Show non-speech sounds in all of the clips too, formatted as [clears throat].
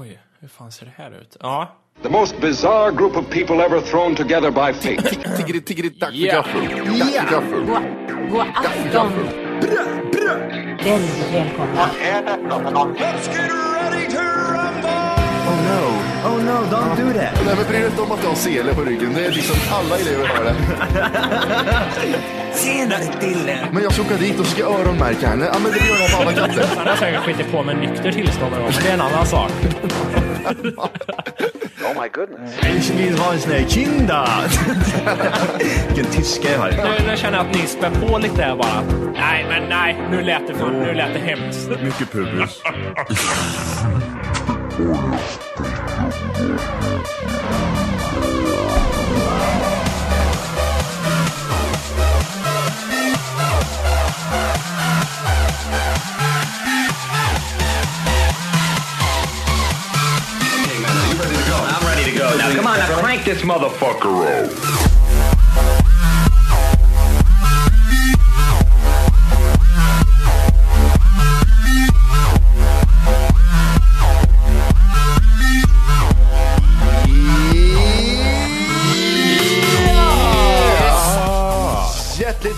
Oj, hur fan ser det här ut? Ja. The most bizarre group of people ever thrown together by fate. Tiggeri, tiggeri, dack för Ja. gaffel. Dack för gaffel. God afton! Väldigt välkomna. Oh no, oh no, don't do that. Nej men bry dig inte om att du har sele på ryggen. Det är liksom alla elever har det. [laughs] Tjenare Dille! Men jag ska åka dit och ska öronmärka henne. Ja men det gör jag på alla katter. Han har säkert skitit på med nykter tillstånd någon gång, men det är en annan sak. [laughs] Ich vill ha en sån här kinda! Vilken tyska jag har. Nu, nu känner jag att ni spär på lite där bara. Nej, men nej. Nu lät det, fan, nu lät det hemskt. Mycket pubis. [laughs] come on, now crank this motherfucker up.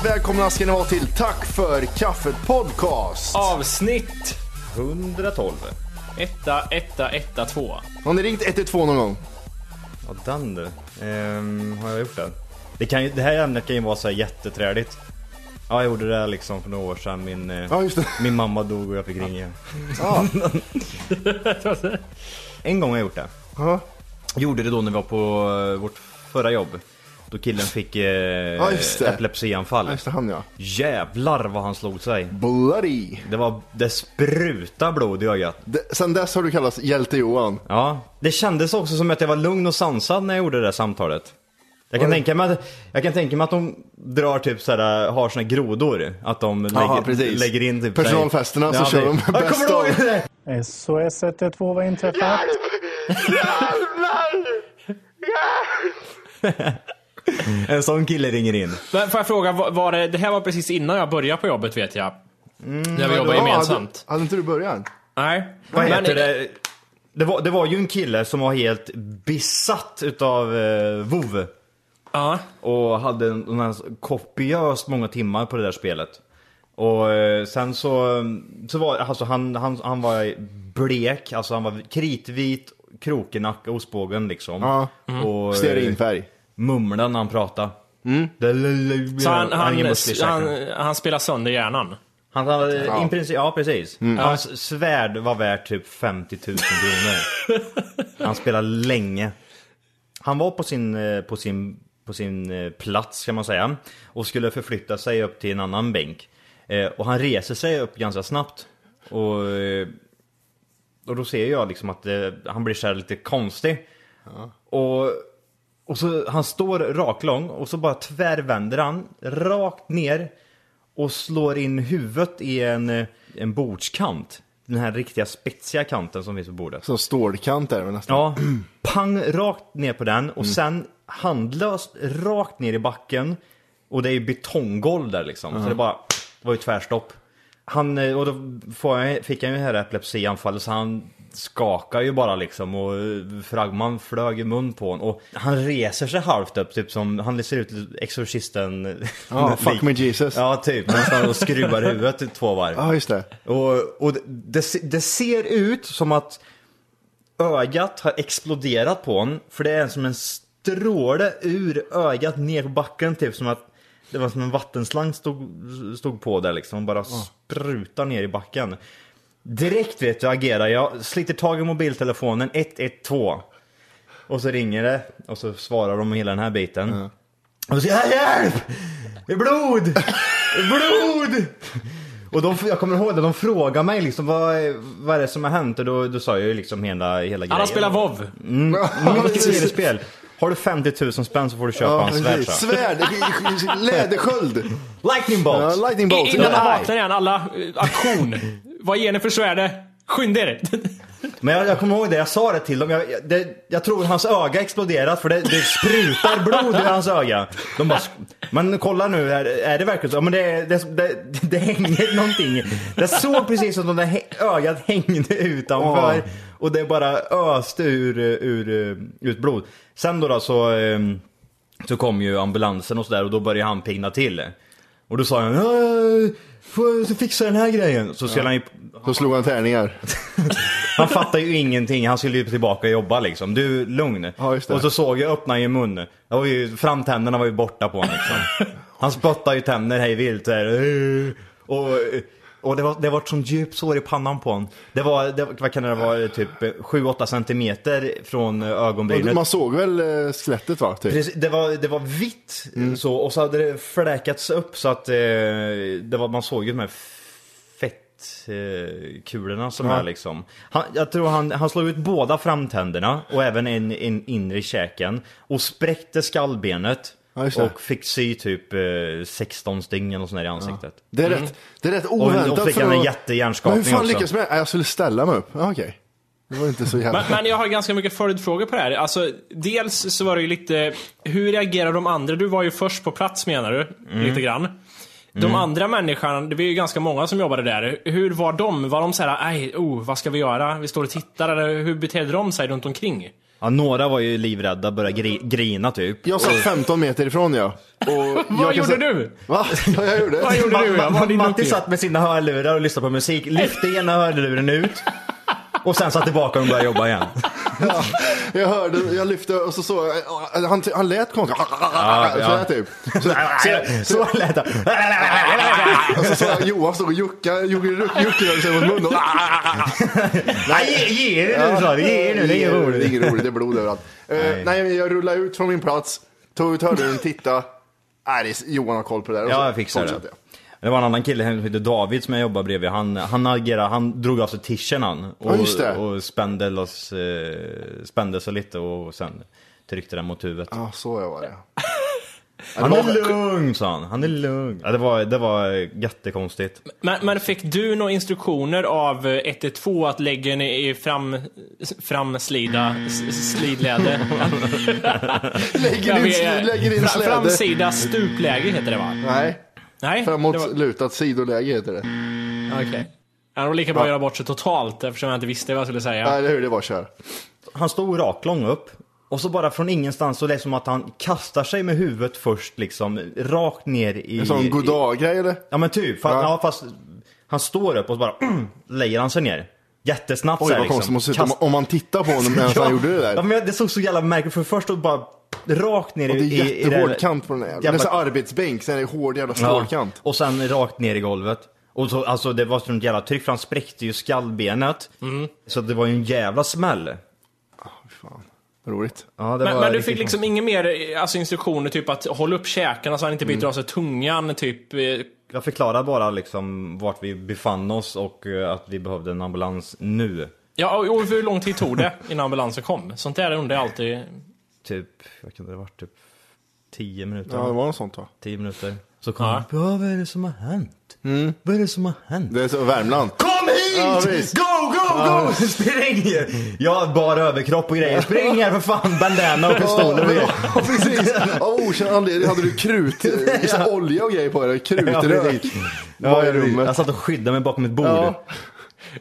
Välkomna ska ni vara till Tack för kaffet podcast. Avsnitt 112. Etta, etta, etta, två. Har ni ringt 112 någon gång? Ja, den du. Ehm, har jag gjort det? Det, kan ju, det här ämnet kan ju vara så här jätteträligt. Ja, jag gjorde det liksom för några år sedan. Min, eh, Ja just det. min mamma dog och jag fick ringa. [laughs] Ja. En gång har jag gjort det. Ja. Gjorde det då när vi var på eh, vårt förra jobb. Då killen fick eh, just det. epilepsianfall. Ja, Just det, han ja. Jävlar vad han slog sig. Bloody. Det var, det spruta blod i ögat. Det, sen dess har du kallats Hjälte Johan. Ja, det kändes också som att jag var lugn och sansad när jag gjorde det där samtalet. Jag kan, tänka mig att, jag kan tänka mig att de drar typ såhär, har såna grodor. Att de lägger, precis. lägger in typ Personalfesterna så kör de ja, bäst kommer du ihåg av. det? SOS 112 vad inträffat? En sån kille ringer in. Men får jag fråga, var, det, det här var precis innan jag började på jobbet vet jag. När vi jobbade Ja, gemensamt. Hade, hade inte du börjat? Nej. Vad Men- heter det? Det var, det var ju en kille som var helt besatt utav eh, WoW Ja. Och hade en, en, en kopiöst många timmar på det där spelet. Och eh, sen så, så var alltså han, han, han var blek, alltså han var kritvit, krokenacka, ostbågen liksom. Ja. Och, eh, Stearinfärg. Mumlade när han pratade. Mm. Så han, han, han, han spelar sönder hjärnan. Han hade, Ja. i princip, ja precis. Mm. Hans svärd var värt typ 50 000 kronor. [laughs] han spelade länge. Han var på sin, eh, på sin, på sin eh, plats kan man säga. Och skulle förflytta sig upp till en annan bänk. Eh, Och han reser sig upp ganska snabbt. Och, och då ser jag liksom att han blir så här lite konstig. Och, och så han står raklång och så bara tvärvänder han rakt ner och slår in huvudet i en, eh, en bordskant. Den här riktiga spetsiga kanten som finns på bordet. Som stålkant där nästan. Ja, pang rakt ner på den och sen handlöst rakt ner i backen. Och det är ju betonggolv där liksom. Så det bara, det var ju tvärstopp. Han, eh, och då fick han ju det här epilepsianfallet så han skakar ju bara liksom och eh, fragman flög i mun på honom. Och han reser sig halvt upp, typ som, han ser ut exorcisten. Ja, [laughs] fuck me Jesus. Ja, typ. Nästan och skruvar huvudet i två varv. Ja, just det. Och, och det, det, se- det ser ut som att ögat har exploderat på honom. För det är som en stråle ur ögat ner på backen typ som att det var som en vattenslang stod, stod på där liksom. Bara sprutar ner i backen. Direkt vet du agerar jag, sliter tag i mobiltelefonen 112. Och så ringer det och så svarar de hela den här biten. Och så säger jag hjälp! Det är blod! Det är blod! Och de, jag kommer ihåg det, de frågar mig liksom vad, är- vad är det som har hänt? Och då, då sa jag ju liksom hela, hela grejen. Han har spelat WoW. Mm, mm, vilket tv-spel. Har du 50 000 spänn så får du köpa Ja, en svärd. Svärd, lädersköld. [laughs] Lightning bolt! Ja, lightning bolt. Innan han vaknar igen, alla eh, aktion. [laughs] Vad ger ni för svärde? Skynda er! [laughs] Men jag, jag kommer ihåg det, jag sa det till dem. Jag, det, jag tror hans öga exploderat för det, det sprutar blod ur hans öga. De bara, men kolla nu, är, är det verkligen så? Ja, men det, det, det, det hänger någonting. Jag såg precis som om det hä- ögat hängde utanför. Och det bara öste ur, ur, ut blod. Sen då, då så, ehm, så kom ju ambulansen och sådär och då började han pigna till. Och då sa han, "Ja, jag får fixa den här grejen. Så skulle han ju Så slog han tärningar. [laughs] han fattar ju ingenting, han skulle ju tillbaka och jobba liksom. Du, lugn. Ja, just det. och så såg jag, öppna ju mun. Det var ju, framtänderna var ju borta på honom liksom. [laughs] Han spottade ju tänder hej vilt där. Och, och det var, det var ett sånt djupt sår i pannan på honom. Det var, det, vad kan det vara, typ 7-8 centimeter från ögonbrynet. Man såg väl eh, skelettet va? Typ. Precis, det, var, det var vitt så, och så hade det fläkats upp så att eh, det var, man såg ju de här eh, kulorna som Ja. är liksom. Han, jag tror han, han slog ut båda framtänderna och även en, en inre käken och spräckte skallbenet. Ja, och fick sy typ eh, 16 stygn och sånt där i ansiktet. Det är rätt, det är rätt Och- och oväntat. fick han en att- jättehjärnskakning Men hur fan också. lyckas med det? Jag skulle ställa mig upp. Ja, Okej. Det var inte så jävla... Men, men jag har ganska mycket följdfrågor på det här. Alltså, dels så var det ju lite, hur reagerar de andra? Du var ju först på plats menar du, lite grann. De andra människorna, det var ju ganska många som jobbade där. Hur var de? Var de såhär, aj, oh, vad ska vi göra? Vi står och tittar, eller hur betedde de sig runt omkring? Ja, några var ju livrädda, började gri, grina typ. Jag satt 15 meter ifrån ja. Och [laughs] jag Vad gjorde säga- du? Va? Ja, jag gjorde Vad gjorde du? Ja, vad var Matti satt med sina hörlurar och lyssnade på musik, lyfte ena hörluren ut [laughs] och sen satt tillbaka och började jobba igen. Ja, jag hörde, jag lyfte och så såg jag, han, han lät konstigt. ja. Så här typ. Så, så, Så lät det. och så såg jag Johan stå och jucka, juckade sig mot munnen. Nej, ge, det nu sa du, ge nu, det är inget Det är roligt. inget roligt, det är blod överallt. Eh, nej, men jag rullade ut från min plats, tog ut hörluren, tittade. Nej, Johan har koll på det där. Så Ja, jag fixar det. Det var en annan kille som hette David som jag jobbade bredvid. Han, han agerade, han drog av sig tischen han. Och, Ja, just det. och spände, loss, eh, spände sig lite och sen tryckte den mot huvudet. Ja, så jag var det. [laughs] Han är lugn sa han, han är lugn. Ja, det, var, det var jättekonstigt. Men, men fick du några instruktioner av eh, 112 att lägga den i fram, framslida s- slidläge? [laughs] [laughs] Lägger in, lägger in släde. Framsida stupläge heter det va? Nej, Nej? framåt det var- lutat sidoläge heter det. Okej. Ja, det var lika bra att göra bort sig totalt eftersom jag inte visste vad jag skulle säga. Nej, det är hur det var, kör. Han stod raklång upp. Och så bara från ingenstans så det är som att han kastar sig med huvudet först liksom rakt ner i... En sån goddag-grej eller? Ja men typ, fast, Ja. ja. fast han står upp och så bara [clears throat] lägger han sig ner. Jättesnabbt Oj, så här, vad konstigt det måste se ut om, Kast- om man tittar på honom medan han gjorde det Ja där. men det såg så jävla märkligt för först då bara rakt ner Och i... det är i- i jättehård det- kant på den där jävla. Nästan arbetsbänk, sen är det hård jävla Ja, stålkant. och sen rakt ner i golvet. Och så, alltså det var sånt jävla tryck för han spräckte ju skallbenet. Mm. Så det var ju en jävla smäll. Fan, roligt. Ja, det Men, var men du fick liksom inga mer eh, alltså, instruktioner, typ att hålla upp käkarna så han inte biter av sig tungan, typ... Jag förklarade bara liksom vart vi befann oss och eh, att vi behövde en ambulans nu. Ja, och hur lång tid tog det innan ambulansen kom? Sånt där undrar jag alltid. Typ, vad kan det ha varit? Typ 10 minuter? Ja, det var något sånt va? 10 minuter. Så kom Ja. vad är det som har hänt? Vad är det som har hänt? Det är så Värmland. Kom hit! Ja, visst. go, go, go! Spring! Jag har bara överkropp och grejer. Spring här för fan, bandana och pistoler och grejer. Ja, precis. Av okänd anledning hade du krut, [laughs] liksom olja och grejer på dig. Krutrök. Var i rummet. Jag satt och skyddade mig bakom ett bord. Ja.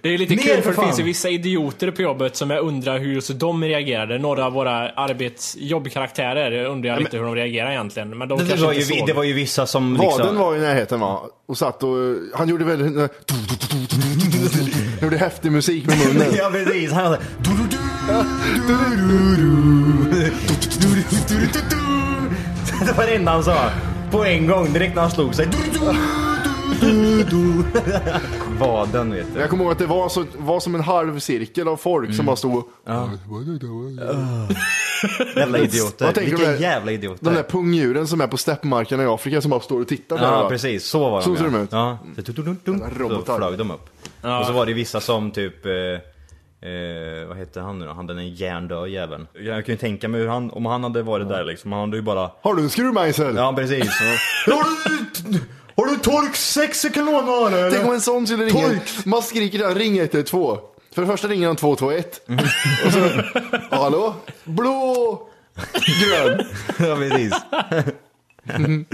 Det är lite Ner kul för för det finns ju vissa idioter på jobbet som jag undrar hur just de reagerade. Några av våra arbetsjobbkaraktärer undrar jag lite hur de reagerar egentligen. Men de Det, kanske var ju, såg. det var ju vissa som liksom... Vaden var i närheten va? Och satt och, han gjorde väldigt, gjorde häftig musik med munnen. [laughs] Ja precis, han hade... [laughs] Det var det enda han sa. På en gång, direkt när han slog sig. Vaden vet du. Jag kommer ihåg att det var, så, var som en halv cirkel av folk som bara stod och... Jävla idioter. Vad tänker du Vilka med- jävla idioter. De där pungdjuren som är på steppmarkerna i Afrika som bara står och tittar på Ja, varandra. precis. Så var de. Så ser ja. de ut. Ja. Så, dun, dun, dun, Jävla så robotar. flög de upp. Och så var det vissa som typ... Eh, eh, vad hette han nu då? Han den hjärndöd jäveln. Jag kan ju tänka mig hur han, om han hade varit där liksom. Han hade ju bara... Har du en skruvmejsel? Ja, precis. [laughs] har, du, har du tork 6 kanoner eller? Tänk om en sån skulle ringa. Tork. Man skriker där, ring 112. För det första ringer han 221. Mm. Och så, hallå? Blå! Grön. ja, precis. [laughs]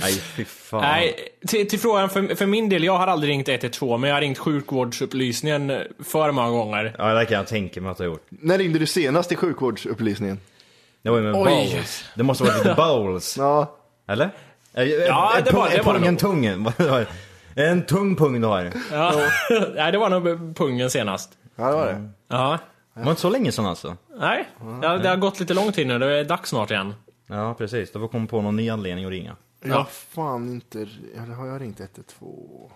Nej, fy fan. Nej, till, till frågan för, för min del, jag har aldrig ringt 112 men jag har ringt sjukvårdsupplysningen för många gånger. Ja, det kan jag tänka mig att jag har gjort. När ringde du senast i sjukvårdsupplysningen? Det var ju med Oj. bowls. Det måste ha varit lite bowls. Ja. Eller? Ja, det var- det [laughs] var det Pungen tungen. En tung pung du har. Ja. [laughs] Nej, det var nog pungen senast. Ja, det var det. Ja. Det var inte så länge sedan alltså. Nej, ja, det har gått lite lång tid nu. Det är dags snart igen. Ja, precis. Då får komma på någon ny anledning att ringa. Jag har fan inte... Eller har jag ringt 112?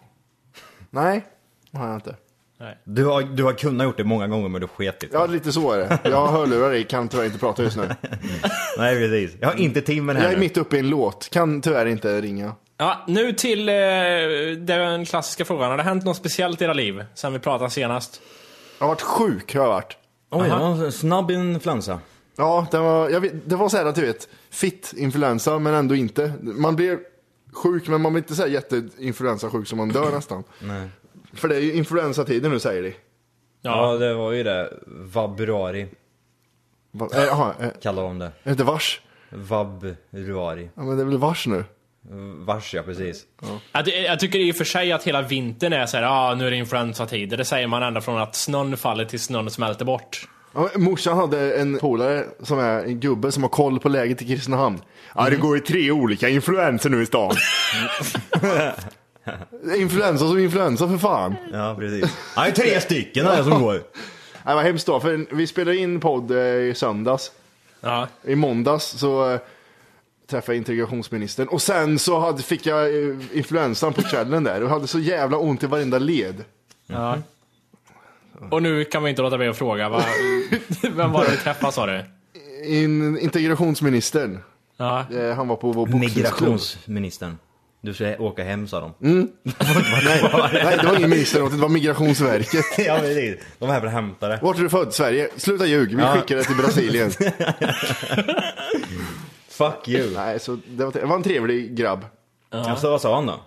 Nej, det har jag inte. Du har, du har kunnat gjort det många gånger men du sket i det. Ja, lite så är det. Jag har hörlurar i, kan tyvärr inte prata just nu. [laughs] Nej, precis. Jag har inte det här Jag är nu. mitt uppe i en låt, kan tyvärr inte ringa. Ja, nu till eh, den klassiska frågan. Har det hänt något speciellt i era liv sen vi pratade senast? Jag har varit sjuk, har jag varit. Oj, det var en snabb influensa. Ja, det var, jag vet, det var så här att du vet, fit influensa men ändå inte. Man blir sjuk men man blir inte så här jätteinfluensasjuk som man dör [clears throat] nästan. Nej. För det är ju influensatider nu säger de. Ja, det var ju det. Vabruari Va, eh, Jaha, eh, kallar de det. är det inte vars? Vabruari. Ja men det är väl vars nu? Vars ja, precis. Jag, ty- jag tycker i och för sig att hela vintern är så här, ah, nu är det influensatider. Det säger man ända från att snön faller till snön smälter bort. Ja, men morsan hade en polare som är en gubbe som har koll på läget i Kristinehamn. Ja, det går ju tre olika influenser nu i stan. [laughs] [laughs] influensa som influensa för fan. Ja, precis. Nej, tre stycken är det som går. [laughs] Det var hemskt då, för vi spelade in podd eh, i söndags. Ja. I måndags så eh, träffade jag integrationsministern och sen så hade, fick jag eh, influensan på kvällen där och hade så jävla ont i varenda led. Ja. Och nu kan vi inte låta bli att fråga, vad, [laughs] vem var det vi träffade sa du? In, integrationsministern, Ja. han var på vår boxningsklubb. Migrationsministern. Du ska åka hem sa de. [laughs] Nej, nej, det var ingen ministerråd, det var migrationsverket. [laughs] ja, precis. De var här för att hämta det. Vart är du född? Sverige? Sluta ljug, vi Ja. skickar det till Brasilien. [laughs] Fuck you. nej, så det var, det var en trevlig grabb. Alltså, vad sa han då?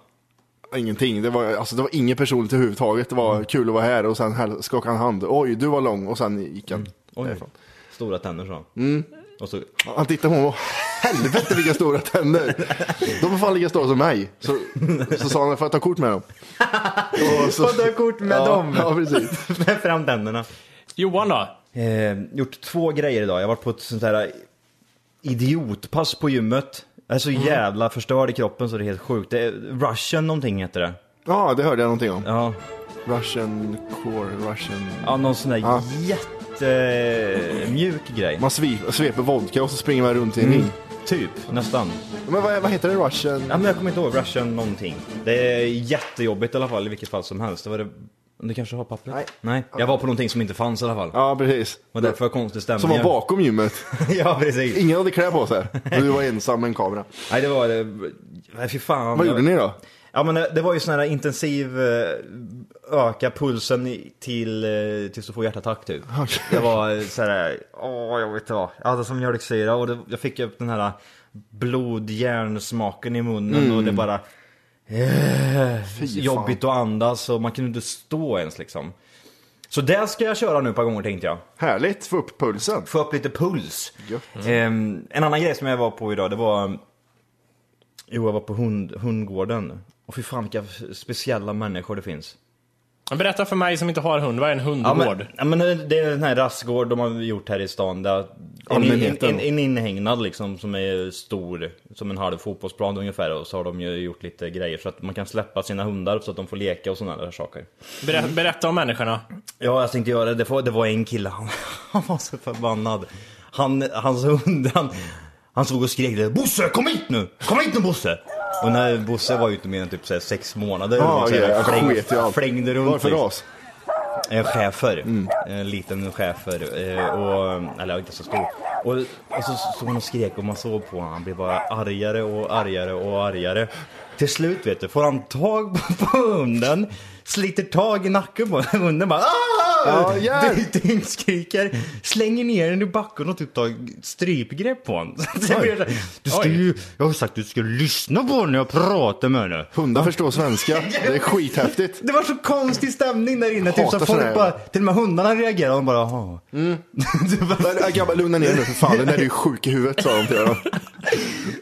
Ingenting, det var, alltså, det var inget personligt överhuvudtaget. Det var kul att vara här och sen här skakade han hand. Oj, du var lång och sen gick han. Oj, därifrån. stora tänder sa han. Och så, Han tittade på mig och helvete vilka stora tänder. De är fan lika stora som mig. Så, så sa han, får jag ta kort med dem? Och så, Får ta kort med ja, dem? Ja, precis. [laughs] med fram tänderna. Johan då? Eh, gjort två grejer idag. Jag har varit på ett sånt här idiotpass på gymmet. Jag är så jävla förstörd i kroppen så det är helt sjukt. Det är Russian någonting heter det. Ja, det hörde jag någonting om. Ja, Russian core, Russian... ja någon sån där Ja. jättemjuk grej. Man svep, sveper vodka och så springer man runt i en Mm. Typ, nästan. Men vad, vad heter det? Russian? Ja, men jag kommer inte ihåg Russian någonting. Det är jättejobbigt i alla fall i vilket fall som helst. Det var det... Du kanske har pappret? Nej. Nej. Jag var på någonting som inte fanns i alla fall. Ja, precis. Och därför var konstig stämning. Som var bakom gymmet. [laughs] ja, precis. Ingen hade kläder på sig. Och du var ensam med en kamera. Nej, det var det. Nej, fy fan. Vad gjorde ni då? Ja men det det var ju sån här intensiv eh, öka pulsen i- till, eh, tills du får hjärtattack typ. Det var eh, så här, åh jag vet inte vad. Jag hade som mjölksyra och det, jag fick upp den här blodjärnsmaken i munnen och det bara eh, fan. jobbigt att andas och man kunde inte stå ens liksom. Så det ska jag köra nu ett par gånger tänkte jag. Härligt, få upp pulsen. Få upp lite puls. Ehm, en annan grej som jag var på idag, det var... Jo, jag var på hund, hundgården. Och fy fan vilka speciella människor det finns. Berätta för mig som inte har hund, vad är en Ja hundgård? men, ja, men det är den här rastgård de har gjort här i stan. Där en, en, Allmänheten. en, en inhägnad liksom som är stor, som en halv fotbollsplan ungefär. Och så har de ju gjort lite grejer så att man kan släppa sina hundar så att de får leka och sådana där saker. Berätta, berätta om människorna. Ja, jag tänkte göra det. Var, det var en kille, han, [laughs] han var så förbannad. Han, hans hund, han, han stod och skrek Bosse kom hit nu! Kom hit nu Bosse! Och när Bosse var ute mer än typ så här, sex månader Ja, och så här, okej, jag fläng, sket i allt. flängde runt. Vad för liksom. ras? En schäfer. Mm. En liten schäfer. Eh, och, eller inte så stor. Och, och så stod han och skrek och man såg på honom. Han blev bara argare och argare och argare. Till slut vet du, får han tag på, på hunden. Sliter tag i nacken på den. Hunden bara Aah! Hjälp! yeah. skriker. Slänger ner den i backen och typ tar strypgrepp på honom. [laughs] Du ska ju, jag har sagt att du ska lyssna på när jag pratar med henne. Hundar förstår svenska. Det är skithäftigt. [laughs] Det var så konstig stämning där inne. Typ så folk bara, till och med hundarna reagerade och bara jaha. [laughs] Men, äh, grabbar, lugna ner nu för fan. Den där är ju sjuk i huvudet sa de till honom.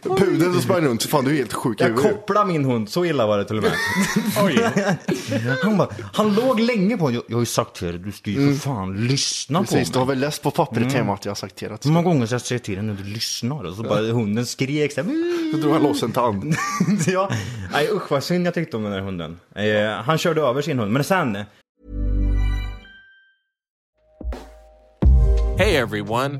Pudeln som sprang runt, fan du är helt sjuk i Jag huvudet. kopplade min hund, så illa var det till och med. [laughs] Oj. [laughs] Han, bara, han låg länge på jag, jag har ju sagt till dig, du ska ju för fan lyssna Mm. Precis, på du har mig. väl läst på pappret hemma att jag har sagt till dig att Hur många gånger ska jag säga till dig när du lyssnar? Och så bara hunden skrek så här. så drog han loss en tand. [laughs] ja. Nej usch vad synd jag tyckte om den där hunden. Eh, han körde över sin hund, men sen. Hey everyone,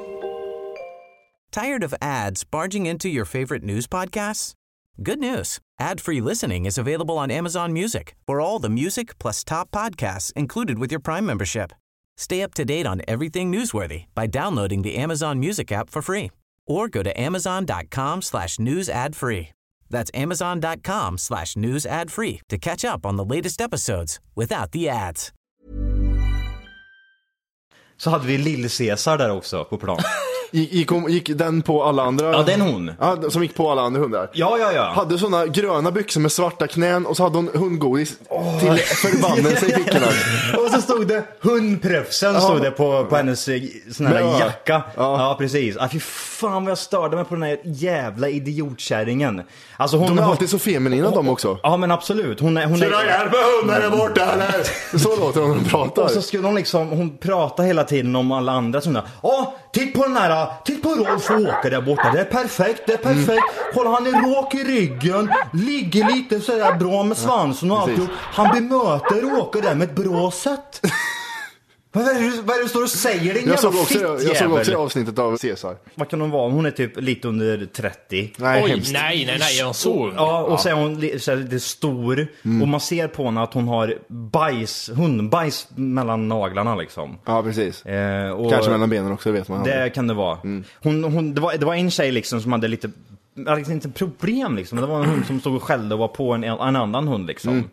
Tired of ads barging into your favorite news podcasts? Good news. Ad-free listening is available on Amazon Music for all the music plus top podcasts included with your Prime membership. Stay up to date on everything newsworthy by downloading the Amazon Music app for free or go to amazon.com slash news ad free. That's amazon.com slash news ad free to catch up on the latest episodes without the ads. Så hade vi Lill-Cesar där också på plan. [laughs] Gick, gick, hon- den på alla andra? Ja, den hon. Ja, som gick på alla andra hundar? Ja, ja, ja. Hade såna gröna byxor med svarta knän och så hade hon hundgodis till förbannelse i fickorna. [laughs] Och så stod det hundpröfsen stod det på, på hennes eh, sån här Ja. jacka. Ja, Ja. precis. Ah, fy fan vad jag störde mig på den här jävla idiotkärringen. Alltså hon... De är hon- alltid så feminina de också. Ja men absolut. Hon är... Hon Ska du är hjälp med hunden där borta eller? Så låter hon när de pratar. och så skulle hon liksom, hon prata hela tiden om alla andra sådana. Ja, titt på den här, titt på Rolf och Åke där borta. Det är perfekt, det är perfekt. Mm. Kolla han är rak i ryggen, ligger lite sådär bra med svansen och alltihop. Han bemöter Åke där med ett bra sätt. Vad är, det, du- vad är det du står och säger din Jag såg, jävla också, jag såg också fittjävel? avsnittet av Caesar. Vad kan hon vara? Hon är typ lite under 30. Nej, Oj, hemskt. nej, nej, nej, är hon så? Ja, och så är hon li- så här lite stor. Mm. Och man ser på henne att hon har bajs, hundbajs mellan naglarna liksom. Ja, precis. Eh, och Kanske mellan benen också, det vet man Det aldrig. kan det vara. Mm. Hon, hon, det, var, det var en tjej liksom som hade lite, hade liksom inte problem liksom. Det var en hund som stod och skällde och var på en, en annan hund liksom.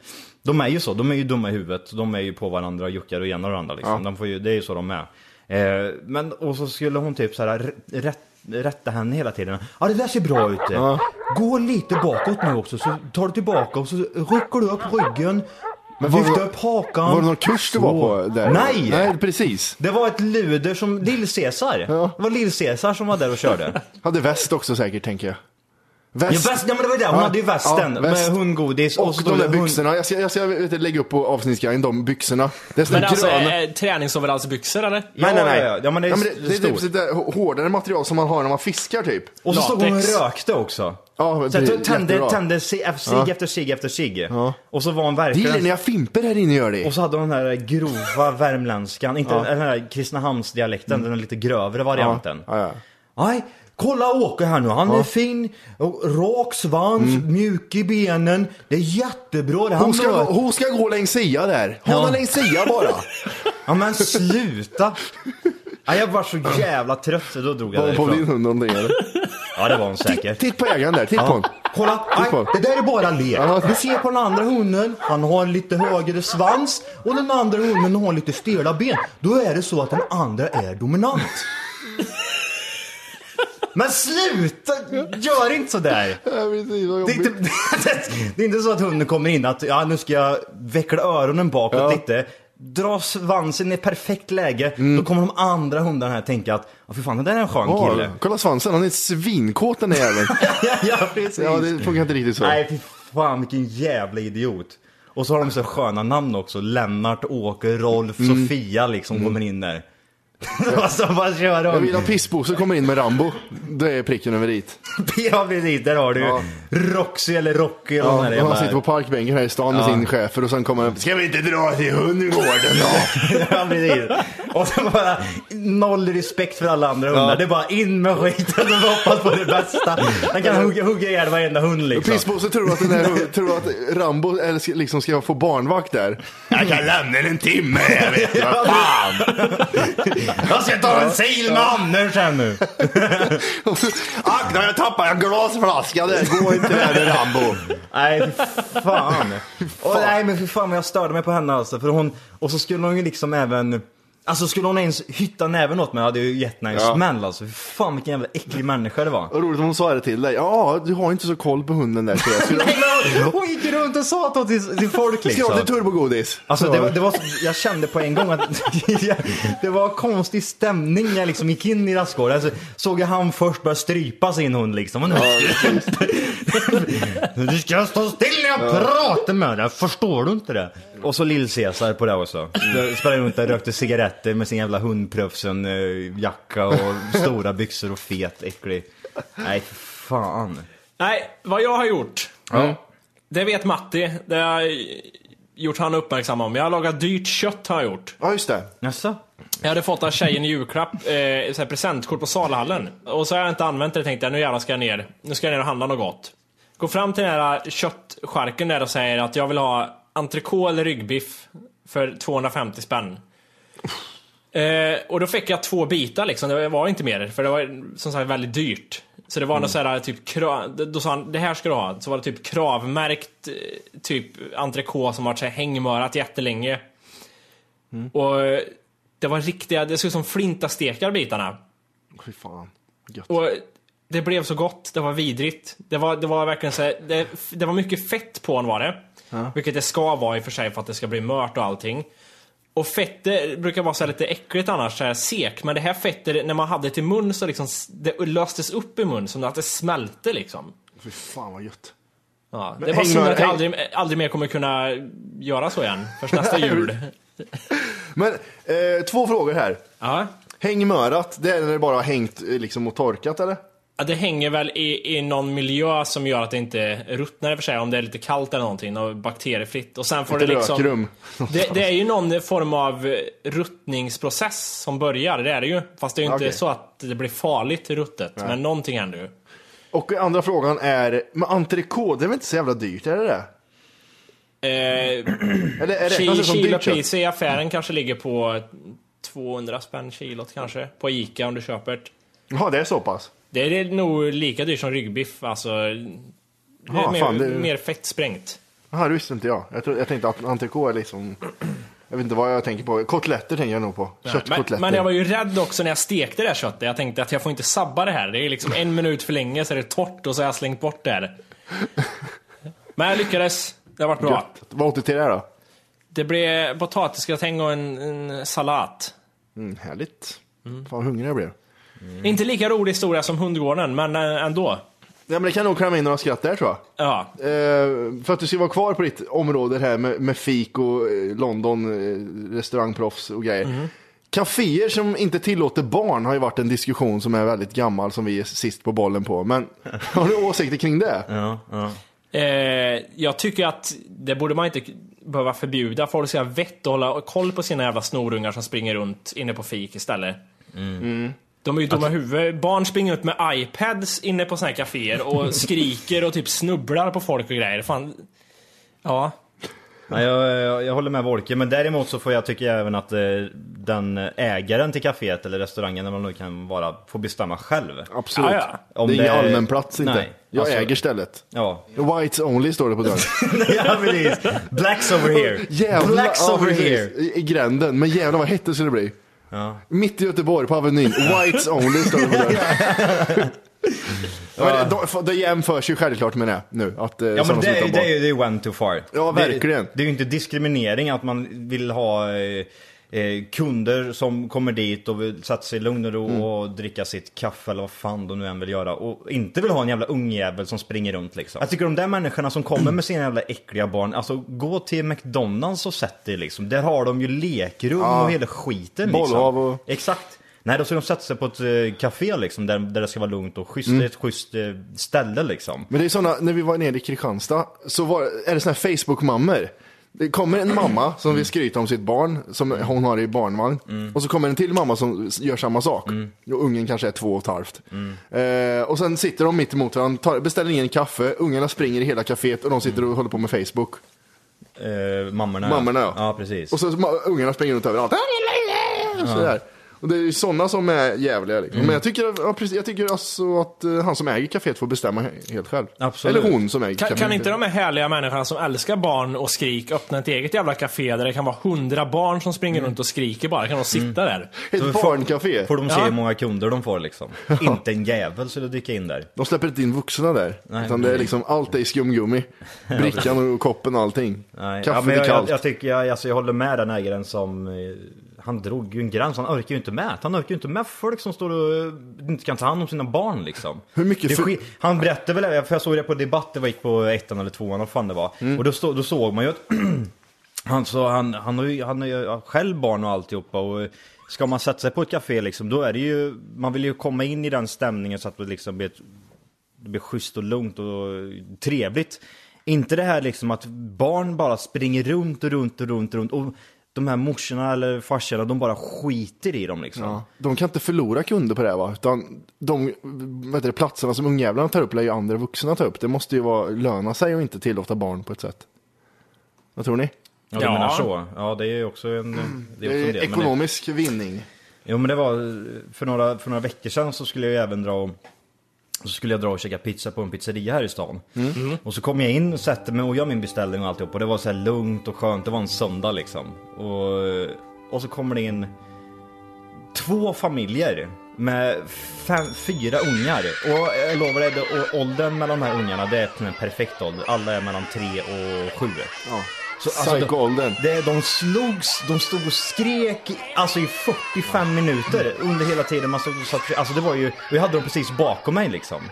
De är ju så, de är ju dumma i huvudet. De är ju på varandra och juckar och ena och andra liksom. Ja. De får ju, det är ju så de är. Eh, men, och så skulle hon typ så här rä- rätt, rätta henne hela tiden. Ja det där ser bra ut. det. Gå lite bakåt nu också, så tar du tillbaka och så rycker du upp ryggen. Men var nå- upp hakan. Var det någon kurs du var på där? Nej! Nej, precis. Det var ett luder som Lill-Cesar. Ja. Det var Lill-Cesar som var där och körde. [laughs] Hade väst också säkert, tänker jag. Ja, väst, ja men det var det, hon Ja, hade ju västen ja, väst. med hundgodis Och, så de där hund- byxorna. Jag ska, jag ska vet, lägga upp på avsnittsguiden, de byxorna. Det är Men alltså, gröna. eh, träningsoverallsbyxor eller? Ja, nej, nej, nej. Ja, men det är, Ja, men det, det är typ sådär hå- hårdare material som man har när man fiskar typ. Och så stod hon och rökte också. Ja, Så det är jag tände, tände sig efter sig efter sig. Ja. Och så var hon Det gillar verkligen... när jag fimper här inne gör det. Och så hade hon den här grova [laughs] värmländskan, inte den här Kristinehamnsdialekten, den lite grövre varianten. Ja, ja. Nej, kolla Åke här nu. Han är fin, rak svans, mjuk i benen. Det är jättebra. Det Hon ska, hon ska gå längs sia där. Hon Ja. längs sia bara. [laughs] Ja men sluta! Ja, jag var så jävla trött så då drog jag Var hon på din hund någonting eller? Ja det var hon säkert. Titt på ägaren där, titt på Ja. hon. Kolla, nej, det där är bara lek. Du ser på den andra hunden, han har lite högre svans och den andra hunden har lite stela ben. Då är det så att den andra är dominant. Men sluta! Gör inte sådär! Ja, precis, vad Det är, jobbigt. inte, [laughs] det är inte så att hunden kommer in att ja, nu ska jag veckla öronen bakåt Ja. lite. Dra svansen i perfekt läge. Mm. Då kommer de andra hundarna här tänka att ja, för fan det där är en skön Ja, kille. kolla svansen, han är svinkåt den där jäveln. [laughs] ja, ja, precis. Ja, det funkar inte riktigt så. Nej, fy fan vilken jävla idiot. Och så har de så sköna namn också. Lennart, Åke, Rolf, Mm. Sofia liksom kommer in där. Och så bara kör Jag de. vill ha pissbosse kommer in med Rambo. Det är pricken över dit. [laughs] Ja, precis. Där har du Ja. Roxy eller Rocky eller Ja, vad det är. och han sitter på parkbänken här i stan med sin chefer och sen kommer han, Ska vi inte dra till hundgården då? [laughs] ja, precis. Och så bara noll respekt för alla andra hundar. Det är bara in med skiten och hoppas på det bästa. Han kan hugga, hugga ihjäl varenda hund liksom. Pissbosse tror att, den där, tror att Rambo eller, ska- liksom ska få barnvakt där. Jag kan lämna en timme, jag vet vad fan. [laughs] Jag ska ta en sil med Anders här nu. [laughs] Akta, jag tappade en glasflaska där. Gå inte där med Rambo. Nej, fy fan. [laughs] Och, nej, men fy fan jag störde mig på henne alltså. För hon, och så skulle hon ju liksom även... Alltså skulle hon ens hytta näven åt mig hade jag ju gett henne en Ja. smäll alltså. Fan vilken jävla äcklig människa det var. Vad roligt om hon sa det till dig. Ja, du har inte så koll på hunden där. Skulle... [laughs] Nej, hon- gick runt och sa det till, till folk liksom. ha lite turbogodis? Alltså Så. det var, det var, jag kände på en gång att [laughs] det var konstig stämning när jag liksom gick in i rastgården. Alltså, såg jag han först börja strypa sin hund liksom. Och nu, [laughs] du ska stå still när jag pratar med dig, förstår du inte det? Och så Lill-Cesar på det också. Sprang runt och rökte cigaretter med sin jävla hundprufsen eh, jacka och stora byxor och fet, äcklig. Nej, för fan. Nej, vad jag har gjort. Ja. Det vet Matti. Det har jag gjort han uppmärksam om. Jag har lagat dyrt kött har jag gjort. Ja, just det. Jaså? Jag hade fått av tjejen i julklapp, eh, så här presentkort på Salhallen. Och så har jag inte använt det, tänkte jag nu jävlar ska jag ner. Nu ska jag ner och handla något gott. Går fram till den här köttskärken där och säger att jag vill ha entrecote eller ryggbiff för 250 spänn. Eh, och då fick jag två bitar liksom, det var inte mer. För det var som sagt väldigt dyrt. Så det var något sådär typ krav, då sa han det här ska du ha. Så var det typ kravmärkt eh, typ entrecote som varit hängmörat jättelänge. Och eh, det var riktiga, det såg ut som flintastekar bitarna. Fy fan. Gött. Och det blev så gott, det var vidrigt. Det var, det var verkligen så här, det, det var mycket fett på den var det. Vilket det ska vara i och för sig för att det ska bli mört och allting. Och fettet brukar vara så lite äckligt annars, så här sek. Men det här fettet, när man hade det till mun så liksom, det löstes upp i mun som att det smälte liksom. Fy fan vad gött. Ja, Men det var häng synd att jag aldrig, aldrig mer kommer kunna göra så igen. Först nästa [laughs] jul. Men eh, två frågor här. Ja. Hängmörat, det är när det bara har hängt eh, liksom och torkat eller? Ja, det hänger väl i, i någon miljö som gör att det inte ruttnar i och för sig, om det är lite kallt eller någonting och bakteriefritt. Och sen får det liksom... rökrum. Det, det är ju någon form av ruttningsprocess som börjar, det är det ju. Fast det är ju inte Okej. så att det blir farligt ruttet, men någonting händer ju. Och andra frågan är, men entrecote, det är väl inte så jävla dyrt, är det det? Eh, Eller är det ki- kilopris i affären kanske ligger på 200 spänn kilot kanske. På Ica om du köper det. Ja, det är så pass. Det är nog lika dyrt som ryggbiff, alltså. Det är Ja, mer, fan, det- mer fettsprängt. Jaha, det visste inte jag. Jag, tror, jag tänkte att entrecote är liksom, jag vet inte vad jag tänker på. Kotletter tänker jag nog på. Men, Köttkotletter. men jag var ju rädd också när jag stekte det här köttet. Jag tänkte att jag får inte sabba det här. Det är liksom en minut för länge så är det torrt och så har jag slängt bort det här. [laughs] Men jag lyckades. Det har varit bra. Gött. Vad åt du till det då? Det blev potatisgratäng och en, en salat. Mm, härligt. Fan vad hungrig jag blev. Inte lika rolig historia som hundgården, men eh, ändå. Ja, men det kan nog klämma in några skratt där tror jag. Ja. Eh, för att du ska vara kvar på ditt område här med, med fik och eh, London, eh, restaurangproffs och grejer. Mhm. Caféer som inte tillåter barn har ju varit en diskussion som är väldigt gammal som vi är sist på bollen på. Men [laughs] har du åsikter kring det? Ja, ja. Eh, jag tycker att det borde man inte behöva förbjuda. Folk ska ha vett och hålla koll på sina jävla snorungar som springer runt inne på fik istället. De är ju dumma i huvudet. Barn springer ut med iPads inne på såna här kaféer och [laughs] skriker och typ snubblar på folk och grejer. Fan. Ja. Nej, jag, jag, jag håller med Wolke, men däremot så får jag tycker jag även att eh, den ägaren till kaféet eller restaurangen, eller vad det nu kan vara, får bestämma själv. Absolut. Ja, ja. Om det är ingen allmän plats inte. Nej, jag alltså- äger stället. Ja. Whites only står det på dörren. [laughs] ja precis. Blacks over here. Jävlar, Blacks over here. I, I gränden. Men jävlar vad hett det skulle bli. Ja. Mitt i Göteborg på Avenyn. Whites only står det på dörren. [laughs] ja, men det, de, det jämförs ju självklart med det nu. Att, eh, Ja men det, är- det, är ju- det är went too far. Ja, Det- verkligen. Det, är ju inte diskriminering att man vill ha eh, kunder som kommer dit och vill sätta sig i lugn och ro Mm. och dricka sitt kaffe eller vad fan de nu än vill göra. Och inte vill ha en jävla ungjävel som springer runt liksom. Jag tycker de där människorna som kommer med sina jävla äckliga barn, alltså gå till McDonalds och sätt dig liksom. Där har de ju lekrum Ja. och hela skiten liksom. Bollhav och- Exakt. Nej, då ska de sätta sig på ett eh, café liksom, där, där det ska vara lugnt och schysst, Mm. ett schysst eh, ställe liksom. Men det är sådana, när vi var nere i Kristianstad, så var, är det sådana här Facebook-mammor. Det kommer en mamma som vill skryta om sitt barn, som hon har i barnvagn. Och så kommer en till mamma som gör samma sak. Och ungen kanske är två och ett halvt. Eh, och sen sitter de mitt emot varandra, tar, beställer in en kaffe, ungarna springer i hela kaféet och de sitter och håller på med Facebook. Eh, mammorna, Mammorna ja. Ja, precis. Och så ma- ungarna springer runt överallt. Sådär. Och det är ju sådana som är jävliga liksom. Mm. Men jag tycker, ja, precis, jag tycker alltså att eh, han som äger kaféet får bestämma he- helt själv. Absolut. Eller hon som äger Kan, kaféet. kan inte de här härliga människorna som älskar barn och skrik öppna ett eget jävla café där det kan vara hundra barn som springer runt och skriker bara? Kan de sitta där? Ett Så får- barncafé. Får de se Ja. hur många kunder de får liksom. [laughs] Inte en jävel skulle dyka in där. De släpper inte in vuxna där. Nej, utan det är nej. liksom, allt är skumgummi. [laughs] Brickan och koppen och allting. Nej. Kaffet ja, men är jag, kallt. jag, jag tycker, jag, alltså, jag håller med den ägaren som, eh, han drog ju en gräns, han orkar ju inte med. Han orkar ju inte med folk som står och eh, inte kan ta hand om sina barn liksom. Hur mycket för- Han berättade väl, för jag såg det på debatt, det var gick på ettan eller tvåan, vad fan det var. Mm. Och då, stå, då såg man ju att [clears throat] han, så han, han, har ju, han har ju själv barn och alltihopa och eh, Ska man sätta sig på ett café liksom, då är det ju, man vill ju komma in i den stämningen så att det liksom blir, ett, det blir schysst och lugnt och trevligt. Inte det här liksom att barn bara springer runt och runt och runt och runt och de här morsorna eller farsorna, de bara skiter i dem liksom. Ja. De kan inte förlora kunder på det här va? Utan de vad heter det, platserna som ungjävlarna tar upp lär ju andra vuxna ta upp. Det måste ju vara, löna sig och inte tillåta barn på ett sätt. Vad tror ni? Ja, du Ja. menar så? Ja, det är ju också en... Det är också en del. Men det- ekonomisk vinning. Jo men det var, för några, för några veckor sedan så skulle jag ju även dra och så skulle jag dra och käka pizza på en pizzeria här i stan. Och så kom jag in och satte mig och gör min beställning och alltihop och det var så här lugnt och skönt, det var en söndag liksom. Och, och så kommer det in två familjer med fem, fyra ungar. Och jag lovar dig, åldern mellan de här ungarna det är en perfekt ålder. Alla är mellan tre och sju. Ja. Så, alltså, Psycho-åldern. det, de slogs, de stod och skrek alltså i 45 minuter under hela tiden man stod och satt, Alltså det var ju, jag hade dem precis bakom mig liksom.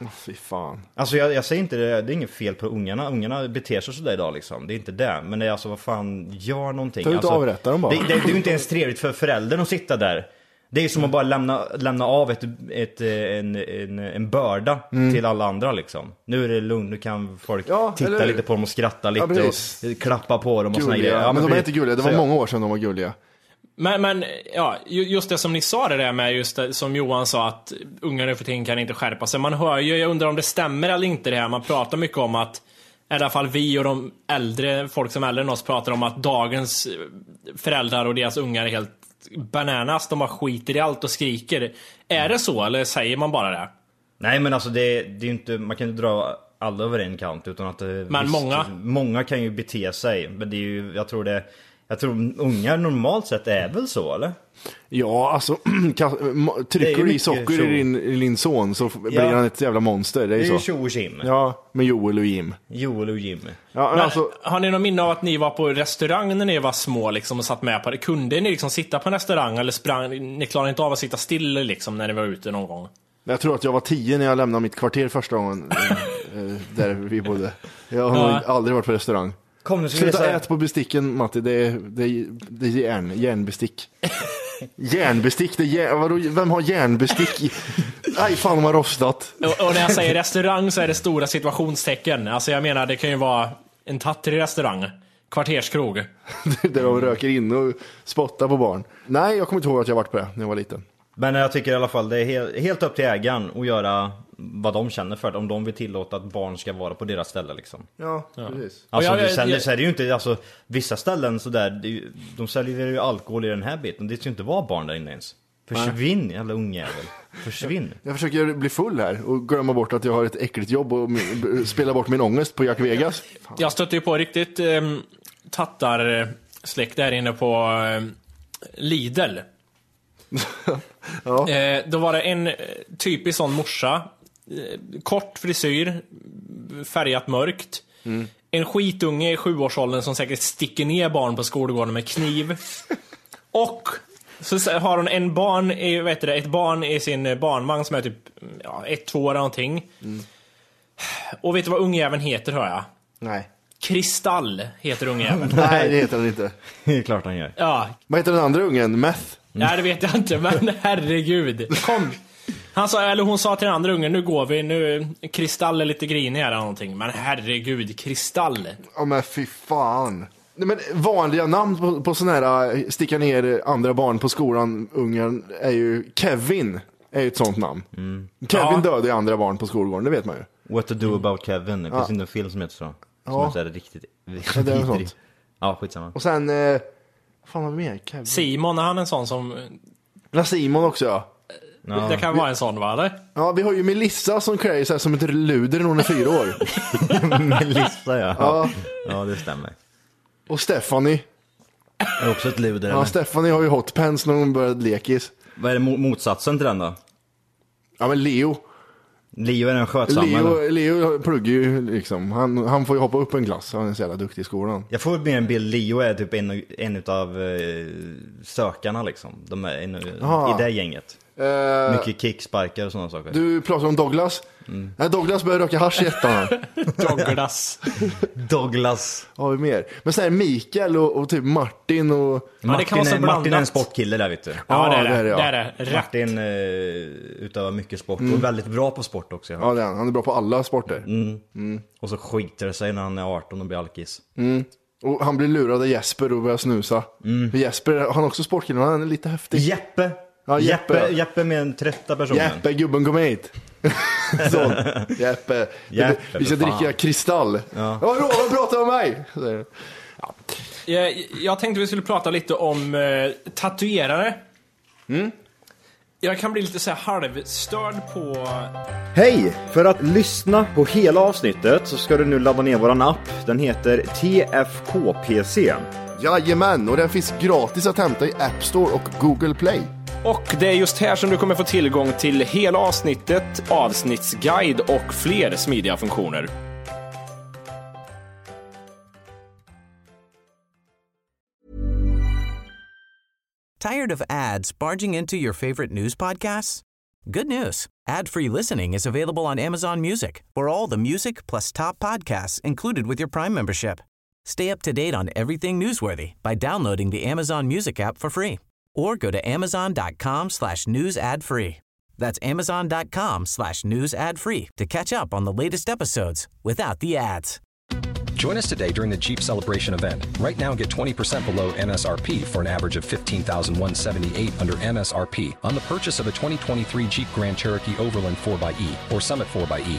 Åh, Fy fan. Alltså jag, jag säger inte det, det är inget fel på ungarna, ungarna beter sig sådär idag liksom. Det är inte det. Men det är alltså vad fan, gör någonting. Ta ut och alltså, avrätta dem bara. Det, det, det är ju inte ens trevligt för föräldern att sitta där. Det är ju som att bara lämna, lämna av ett, ett, eh, en, en, en börda till alla andra liksom. Nu är det lugnt, nu kan folk Mm. Ja, titta eller lite på dem och skratta lite precis. och klappa på dem och såna grejer. Ja, men de är inte gulliga. Det var många år sedan de var gulliga. Men, men ja, ju- just det som ni sa det där med just det, som Johan sa att unga nu för tiden kan inte skärpa sig. Man hör ju, jag undrar om det stämmer eller inte det här. Man pratar mycket om att, i alla fall vi och de äldre, folk som är äldre än oss pratar om att dagens föräldrar och deras ungar är helt bananas. De bara skiter i allt och skriker. Är det så eller säger man bara det? Nej men alltså det, det är inte, man kan inte dra alla över en kant utan att Men många? Många kan ju bete sig, men det är ju, jag tror det Jag tror ungar normalt sett är väl så eller? Ja, alltså [clears throat] trycker du i socker i din, i din son så blir Ja. han ett jävla monster. Det är, Det är ju ju så. tjo och tjim. Ja, med Joel och Jim. Joel och Jim. Ja, men Men, alltså, har ni någon minne av att ni var på restaurang när ni var små liksom, och satt med på det? Kunde ni liksom sitta på en restaurang eller sprang, ni klarade inte av att sitta still liksom, när ni var ute någon gång? jag tror att jag var tio när jag lämnade mitt kvarter första gången. [laughs] eh, där vi bodde. Jag har Ja. aldrig varit på restaurang. Kom nu ska vi Sluta säga. ät på besticken Matti, det är, det är, det är järn, järnbestick. järnbestick, det är järn, vadå, vem har järnbestick? Aj fan de har rostat. Och, och när jag säger restaurang så är det stora situationstecken. Alltså jag menar, det kan ju vara en tattrig restaurang. Kvarterskrog. [laughs] Där de röker in och spottar på barn. Nej, jag kommer inte ihåg att jag varit på det när jag var liten. Men jag tycker i alla fall det är helt, helt upp till ägaren att göra vad de känner för det. Om de vill tillåta att barn ska vara på deras ställe liksom. Ja, precis. Alltså jag- det, sen, jag- så är det ju inte, alltså vissa ställen sådär, det är ju- de säljer ju alkohol i den här biten. Det ska ju inte vara barn där inne ens. Försvinn jävla ungjävel. Försvinn. [laughs] Jag försöker bli full här och glömma bort att jag har ett äckligt jobb och spela bort min ångest på Jack Vegas. Fan. Jag stötte ju på riktigt um, tattarsläkt där inne på um, Lidl. [laughs] Ja. Eh, då var det en eh, typisk sån morsa. Eh, kort frisyr, färgat mörkt. Mm. En skitunge i sjuårsåldern som säkert sticker ner barn på skolgården med kniv. Och så har hon en barn i, vet du det, ett barn i sin eh, barnvagn som är typ ja, ett, två år eller någonting. Mm. Och vet du vad ungjäveln heter hör jag? Nej. Kristall heter ungjäveln. [laughs] Nej, det heter den inte. [laughs] Det är klart han gör. Ja, Vad heter den andra ungen? Meth? nej det vet jag inte men [laughs] herregud. Kom. Han sa, eller hon sa till den andra ungen, nu går vi, nu, Kristall är lite grinig här eller någonting. Men herregud, Kristall. Ja men fy fan. Nej, men vanliga namn på, på sådana här äh, sticka ner andra barn på skolan, ungen, är ju Kevin. Är ju ett sånt namn. Kevin Ja. dödade andra barn på skolgården, det vet man ju. What to do about Kevin. Det finns inte en film som heter så. Som Ja. är så här riktigt Ja, det är sånt. Ja, skitsamma. Och sen, eh, vad fan har vi mer? Kevin? Simon, är han en sån som... Ja, Simon också ja. Ja. Det kan vara en sån va, eller? Ja, vi har ju Melissa som klär sig som ett luder när hon är fyra år. [laughs] Melissa ja. Ja. Ja, det stämmer. Och Stephanie. Det är också ett luder. Ja, eller? Stephanie har ju hotpants när hon började lekis. Vad är det mo- motsatsen till den då? Ja, men Leo. Leo är den skötsamma eller? Leo, Leo pluggar ju liksom. Han, han får ju hoppa upp en klass. Han är så jävla duktig i skolan. Jag får mer en bild, Leo är typ en, en utav eh, sökarna liksom. De är en, Aha. i det gänget. Eh, Mycket kicksparkar och sådana saker. Du pratar om Douglas. Nej, Douglas började röka hasch i ettan. [laughs] Douglas. [laughs] Douglas. Har vi mer? Men sen är Mikael och, och typ Martin och... Ja, det kan vara så är, Martin är en sportkille där vet du. Ja, det är det. det är det, ja. det, är det. Rätt. Martin eh, utövar mycket sport och väldigt bra på sport också. Ja. Ja, det är han. Han är bra på alla sporter. Och så skiter det sig när han är 18 och blir alkis. Och han blir lurad av Jesper och börjar snusa. För Jesper, han är också sportkille, han är lite häftig. Jeppe! Ja, Jeppe. Jeppe, Jeppe med den trötta personen. Jeppe, gubben kom hit. [laughs] Så, Jeppe. Jeppe, Vi ska för fan. dricka kristall. Ja, Roland pratar om mig. Så, Jag, jag tänkte vi skulle prata lite om eh, tatuerare. Jag kan bli lite så här halvstörd på... Hej! För att lyssna på hela avsnittet så ska du nu ladda ner våran app. Den heter TFKPC. Jajamän, och den finns gratis att hämta i App Store och Google Play. Och det är just här som du kommer få tillgång till hela avsnittet, avsnittsguide och fler smidiga funktioner. Tired of ads barging into your favorite news podcasts? Good news. Ad-free listening is available on Amazon Music for all the music plus top podcasts included with your Prime membership. Stay up to date on everything newsworthy by downloading the Amazon Music app for free or go to amazon.com slash news ad free. That's amazon.com slash news ad free to catch up on the latest episodes without the ads. Join us today during the Jeep Celebration event. Right now, get 20% below MSRP for an average of 15178 under MSRP on the purchase of a 2023 Jeep Grand Cherokee Overland 4xE or Summit 4xE.